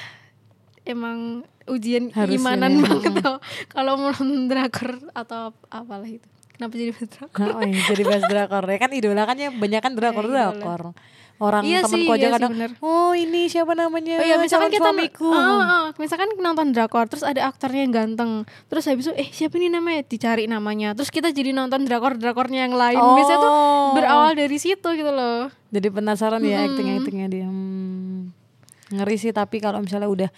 Speaker 3: emang ujian
Speaker 2: Harusnya
Speaker 3: keimanan
Speaker 2: ya.
Speaker 3: banget tau kalau mau nonton drakor atau apalah itu. Kenapa jadi bahas drakor?
Speaker 2: Oh, iya, jadi bahas drakor ya kan idola kan ya banyak kan drakor
Speaker 3: idola.
Speaker 2: drakor. Orang
Speaker 3: Iya sih,
Speaker 2: temanku aja
Speaker 3: iya sih,
Speaker 2: kadang,
Speaker 3: bener.
Speaker 2: oh ini siapa namanya?
Speaker 3: Oh iya misalkan
Speaker 2: calon
Speaker 3: kita
Speaker 2: suamiku.
Speaker 3: Ah, ah, misalkan nonton drakor terus ada aktornya yang ganteng terus habis itu eh siapa ini namanya dicari namanya terus kita jadi nonton drakor drakornya yang lain biasanya tuh
Speaker 2: Oh.
Speaker 3: berawal dari situ gitu loh
Speaker 2: Jadi penasaran ya acting-actingnya dia. Hmm. Ngeri sih tapi kalau misalnya udah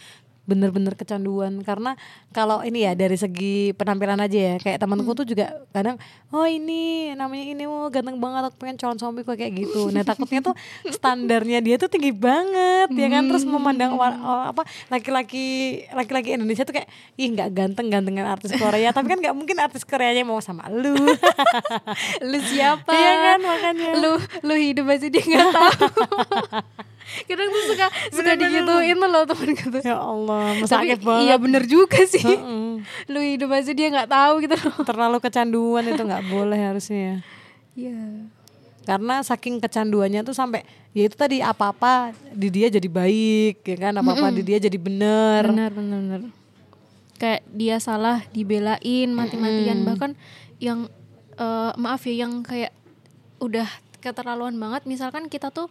Speaker 2: bener-bener kecanduan. Karena kalau ini ya dari segi penampilan aja ya kayak temanku tuh juga kadang oh ini namanya ini oh ganteng banget aku pengen calon suami kok kayak gitu. Nah takutnya tuh standarnya dia tuh tinggi banget ya kan? Terus memandang wa- oh, apa laki-laki laki-laki Indonesia tuh kayak ih nggak ganteng gantengan artis Korea. Tapi kan nggak mungkin artis Koreanya mau sama lu.
Speaker 3: Lu siapa?
Speaker 2: Iya kan, makanya.
Speaker 3: lu lu hidup aja dia nggak tahu kadang tuh suka suka digituin loh temen gitu.
Speaker 2: Ya Allah sakit banget.
Speaker 3: iya bener juga sih.
Speaker 2: Heeh.
Speaker 3: lu hidup aja dia nggak tahu gitu loh.
Speaker 2: Terlalu kecanduan itu nggak boleh harusnya
Speaker 3: iya.
Speaker 2: Karena saking kecanduannya tuh sampai ya itu tadi apa apa di dia jadi baik ya kan? Apa apa di dia jadi bener.
Speaker 3: Benar benar benar kayak dia salah dibelain mati-matian. Bahkan yang eh, maaf ya yang kayak udah keterlaluan banget. Misalkan kita tuh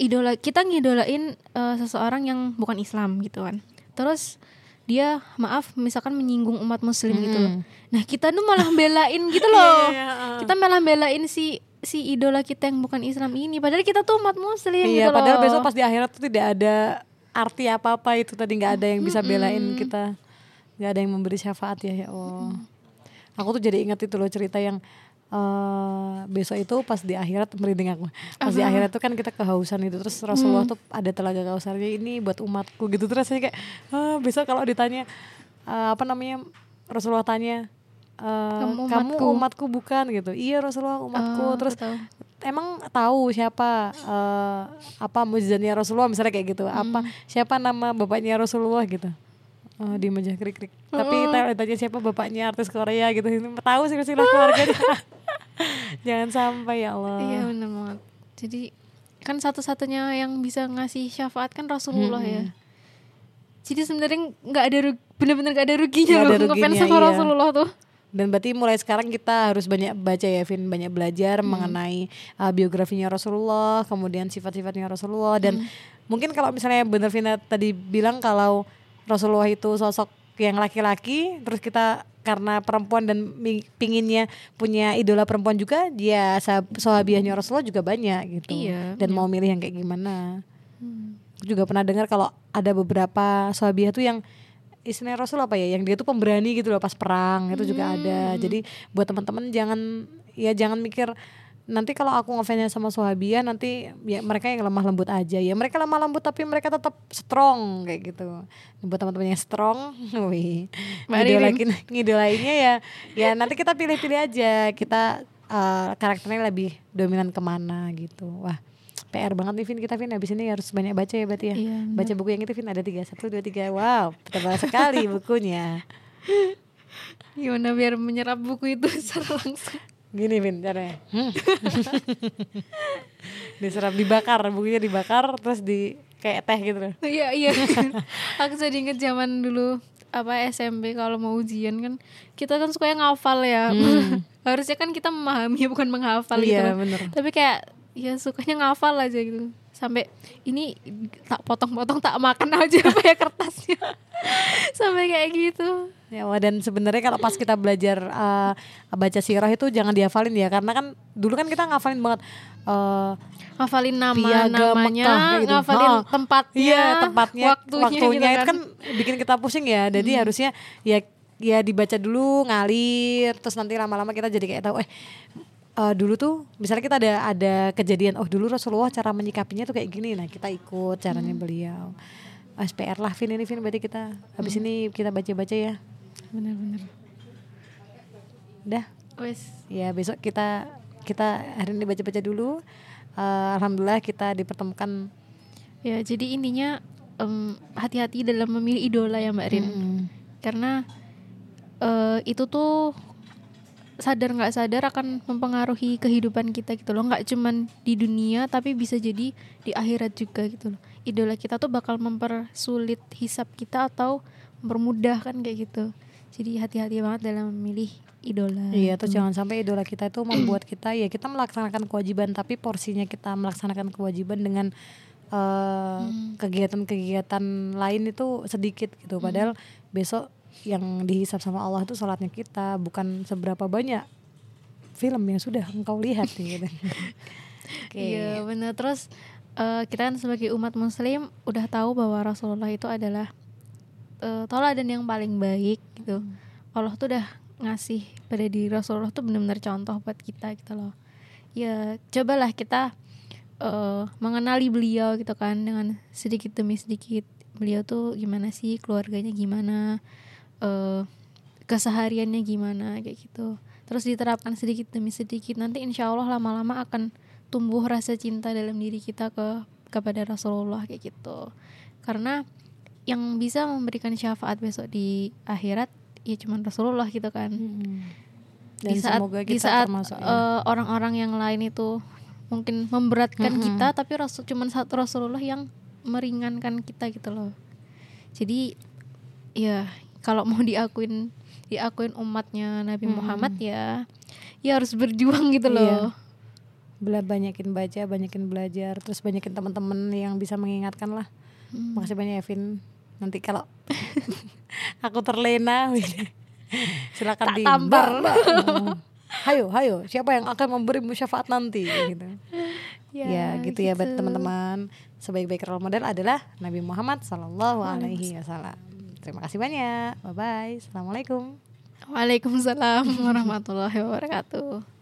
Speaker 3: idola kita ngidolain eh, seseorang yang bukan Islam gitu kan. Terus dia maaf misalkan menyinggung umat muslim gitu loh. Nah kita tuh malah belain gitu loh. Kita malah belain si si idola kita yang bukan Islam ini. Padahal kita tuh umat muslim
Speaker 2: Iya,
Speaker 3: gitu
Speaker 2: padahal
Speaker 3: loh
Speaker 2: besok pas di akhirat tuh tidak ada arti apa-apa itu tadi. Nggak ada yang bisa belain kita, nggak ada yang memberi syafaat ya ya Allah. Aku tuh jadi ingat itu loh cerita yang eh besok itu pas di akhirat merinding aku. Pas di akhirat tuh kan kita kehausan itu terus Rasulullah tuh ada telaga kausarnya ini buat umatku gitu. Terus saya kayak ah, besok kalau ditanya eh, apa namanya Rasulullah tanya eh,
Speaker 3: Kamu
Speaker 2: kamu,
Speaker 3: umatku."
Speaker 2: umatku bukan? gitu. Iya Rasulullah umatku.
Speaker 3: Oh,
Speaker 2: terus
Speaker 3: tahu.
Speaker 2: emang tahu siapa eh, apa mujizatnya Rasulullah? Misalnya kayak gitu. Apa siapa nama bapaknya Rasulullah? gitu. Eh, di meja krik krik. Tapi kita tanya siapa bapaknya artis Korea gitu. Tahu sih silsilah keluarganya jangan sampai ya Allah
Speaker 3: Iya benar banget. Jadi kan satu-satunya yang bisa ngasih syafaat kan Rasulullah ya. Jadi sebenarnya nggak ada bener-bener nggak ada ruginya
Speaker 2: Nggak
Speaker 3: loh
Speaker 2: ada
Speaker 3: ngefans sama
Speaker 2: iya.
Speaker 3: Rasulullah tuh.
Speaker 2: dan berarti mulai sekarang kita harus banyak baca ya Vin banyak belajar mengenai uh, biografinya Rasulullah kemudian sifat-sifatnya Rasulullah dan mungkin kalau misalnya bener Vina tadi bilang kalau Rasulullah itu sosok yang laki-laki terus kita karena perempuan dan pinginnya punya idola perempuan juga dia sah- sahabiahnya Rasulullah juga banyak gitu.
Speaker 3: Iya,
Speaker 2: dan mau milih yang kayak gimana. Aku juga pernah dengar kalau ada beberapa sahabiah tuh yang istilah Rasul apa ya yang dia tuh pemberani gitu loh pas perang itu juga ada. Jadi buat teman-teman jangan ya jangan mikir nanti kalau aku ngefansnya sama sahabiah nanti ya mereka yang lemah lembut aja. Ya mereka lemah lembut tapi mereka tetap strong kayak gitu. Buat teman-teman yang strong wih. Ngidolain ngidolainnya ya ya nanti kita pilih-pilih aja. Kita eh, karakternya lebih dominan ke mana gitu. Wah PR banget nih Vin. Kita Vin habis ini harus banyak baca ya berarti ya.
Speaker 3: Iya, bener.
Speaker 2: baca buku yang itu Vin. Ada tiga. Satu dua tiga. Wow tebal sekali bukunya.
Speaker 3: Gimana biar menyerap buku itu secara langsung.
Speaker 2: Gini Vin caranya hmm. diserap dibakar bukunya dibakar terus di kayak teh gitu
Speaker 3: Iya iya. Aku jadi inget zaman dulu apa SMP kalau mau ujian kan kita kan suka ngafal ya. Harusnya kan kita memahami bukan menghafal gitu.
Speaker 2: Iya, bener.
Speaker 3: Tapi kayak ya sukanya ngafal aja gitu. Sampai ini tak potong-potong tak makan aja apa ya kertasnya. Sampai kayak gitu.
Speaker 2: Ya, wah, dan sebenarnya kalau pas kita belajar eh, baca sirah itu jangan dihafalin ya karena kan dulu kan kita ngafalin banget eh,
Speaker 3: Ngafalin nama
Speaker 2: Piagam
Speaker 3: namanya,
Speaker 2: Mekah, gitu.
Speaker 3: ngafalin
Speaker 2: Ha.
Speaker 3: tempatnya,
Speaker 2: Iya tempatnya,
Speaker 3: waktunya,
Speaker 2: waktunya,
Speaker 3: gitu
Speaker 2: itu kan bikin kita pusing ya. Jadi harusnya ya ya dibaca dulu ngalir, terus nanti lama-lama kita jadi kayak tahu eh eh, dulu tuh misalnya kita ada ada kejadian oh dulu Rasulullah cara menyikapinya tuh kayak gini nah kita ikut caranya beliau Ah, SPR lah Vin ini Vin berarti kita habis ini kita baca-baca ya
Speaker 3: Bener-bener.
Speaker 2: udah
Speaker 3: Wes.
Speaker 2: ya besok kita kita hari ini baca-baca dulu Eh, Alhamdulillah kita dipertemukan
Speaker 3: Ya, jadi intinya em, hati-hati dalam memilih idola ya Mbak Rin.
Speaker 2: Mm.
Speaker 3: Karena eh, itu tuh sadar nggak sadar akan mempengaruhi kehidupan kita gitu loh. Nggak cuman di dunia tapi bisa jadi di akhirat juga gitu loh. Idola kita tuh bakal mempersulit hisap kita atau mempermudah kan kayak gitu. Jadi hati-hati banget dalam memilih idola.
Speaker 2: Iya, terus jangan sampai idola kita itu membuat kita ya kita melaksanakan kewajiban tapi porsinya kita melaksanakan kewajiban dengan eh, kegiatan-kegiatan lain itu sedikit gitu. Padahal besok yang dihisap sama Allah itu sholatnya kita bukan seberapa banyak film yang sudah engkau lihat gitu. Oke.
Speaker 3: Iya benar terus eh, kita kan sebagai umat muslim udah tahu bahwa Rasulullah itu adalah eh, teladan yang paling baik gitu. Allah tuh udah ngasih pada diri Rasulullah tuh benar-benar contoh buat kita gitu loh. Ya cobalah kita eh, mengenali beliau gitu kan dengan sedikit demi sedikit beliau tuh gimana sih keluarganya gimana eh kesehariannya gimana kayak gitu terus diterapkan sedikit demi sedikit nanti insya Allah lama-lama akan tumbuh rasa cinta dalam diri kita ke kepada Rasulullah kayak gitu karena yang bisa memberikan syafaat besok di akhirat ya cuman Rasulullah gitu kan
Speaker 2: Hmm. Dan
Speaker 3: di saat
Speaker 2: semoga
Speaker 3: di
Speaker 2: kita
Speaker 3: saat
Speaker 2: termasuk ya.
Speaker 3: eh, orang-orang yang lain itu mungkin memberatkan
Speaker 2: Mm-mm.
Speaker 3: kita tapi rasul cuman satu Rasulullah yang meringankan kita gitu loh jadi ya kalau mau diakuin diakuin umatnya Nabi
Speaker 2: Mm-mm.
Speaker 3: Muhammad ya ya harus berjuang gitu loh.
Speaker 2: Bela banyakin baca banyakin belajar terus banyakin teman-teman yang bisa mengingatkan lah.
Speaker 3: Hmm.
Speaker 2: makasih banyak Evin. Nanti kalau aku terlena silakan di
Speaker 3: tampar.
Speaker 2: Hayo hayo. Siapa yang akan memberimu syafaat nanti gitu. Ya, gitu, ya buat teman-teman. Sebaik-baik role model adalah Nabi Muhammad Sallallahu Alaihi Wasallam terima kasih banyak. Bye bye assalamualaikum.
Speaker 3: Waalaikumsalam warahmatullahi wabarakatuh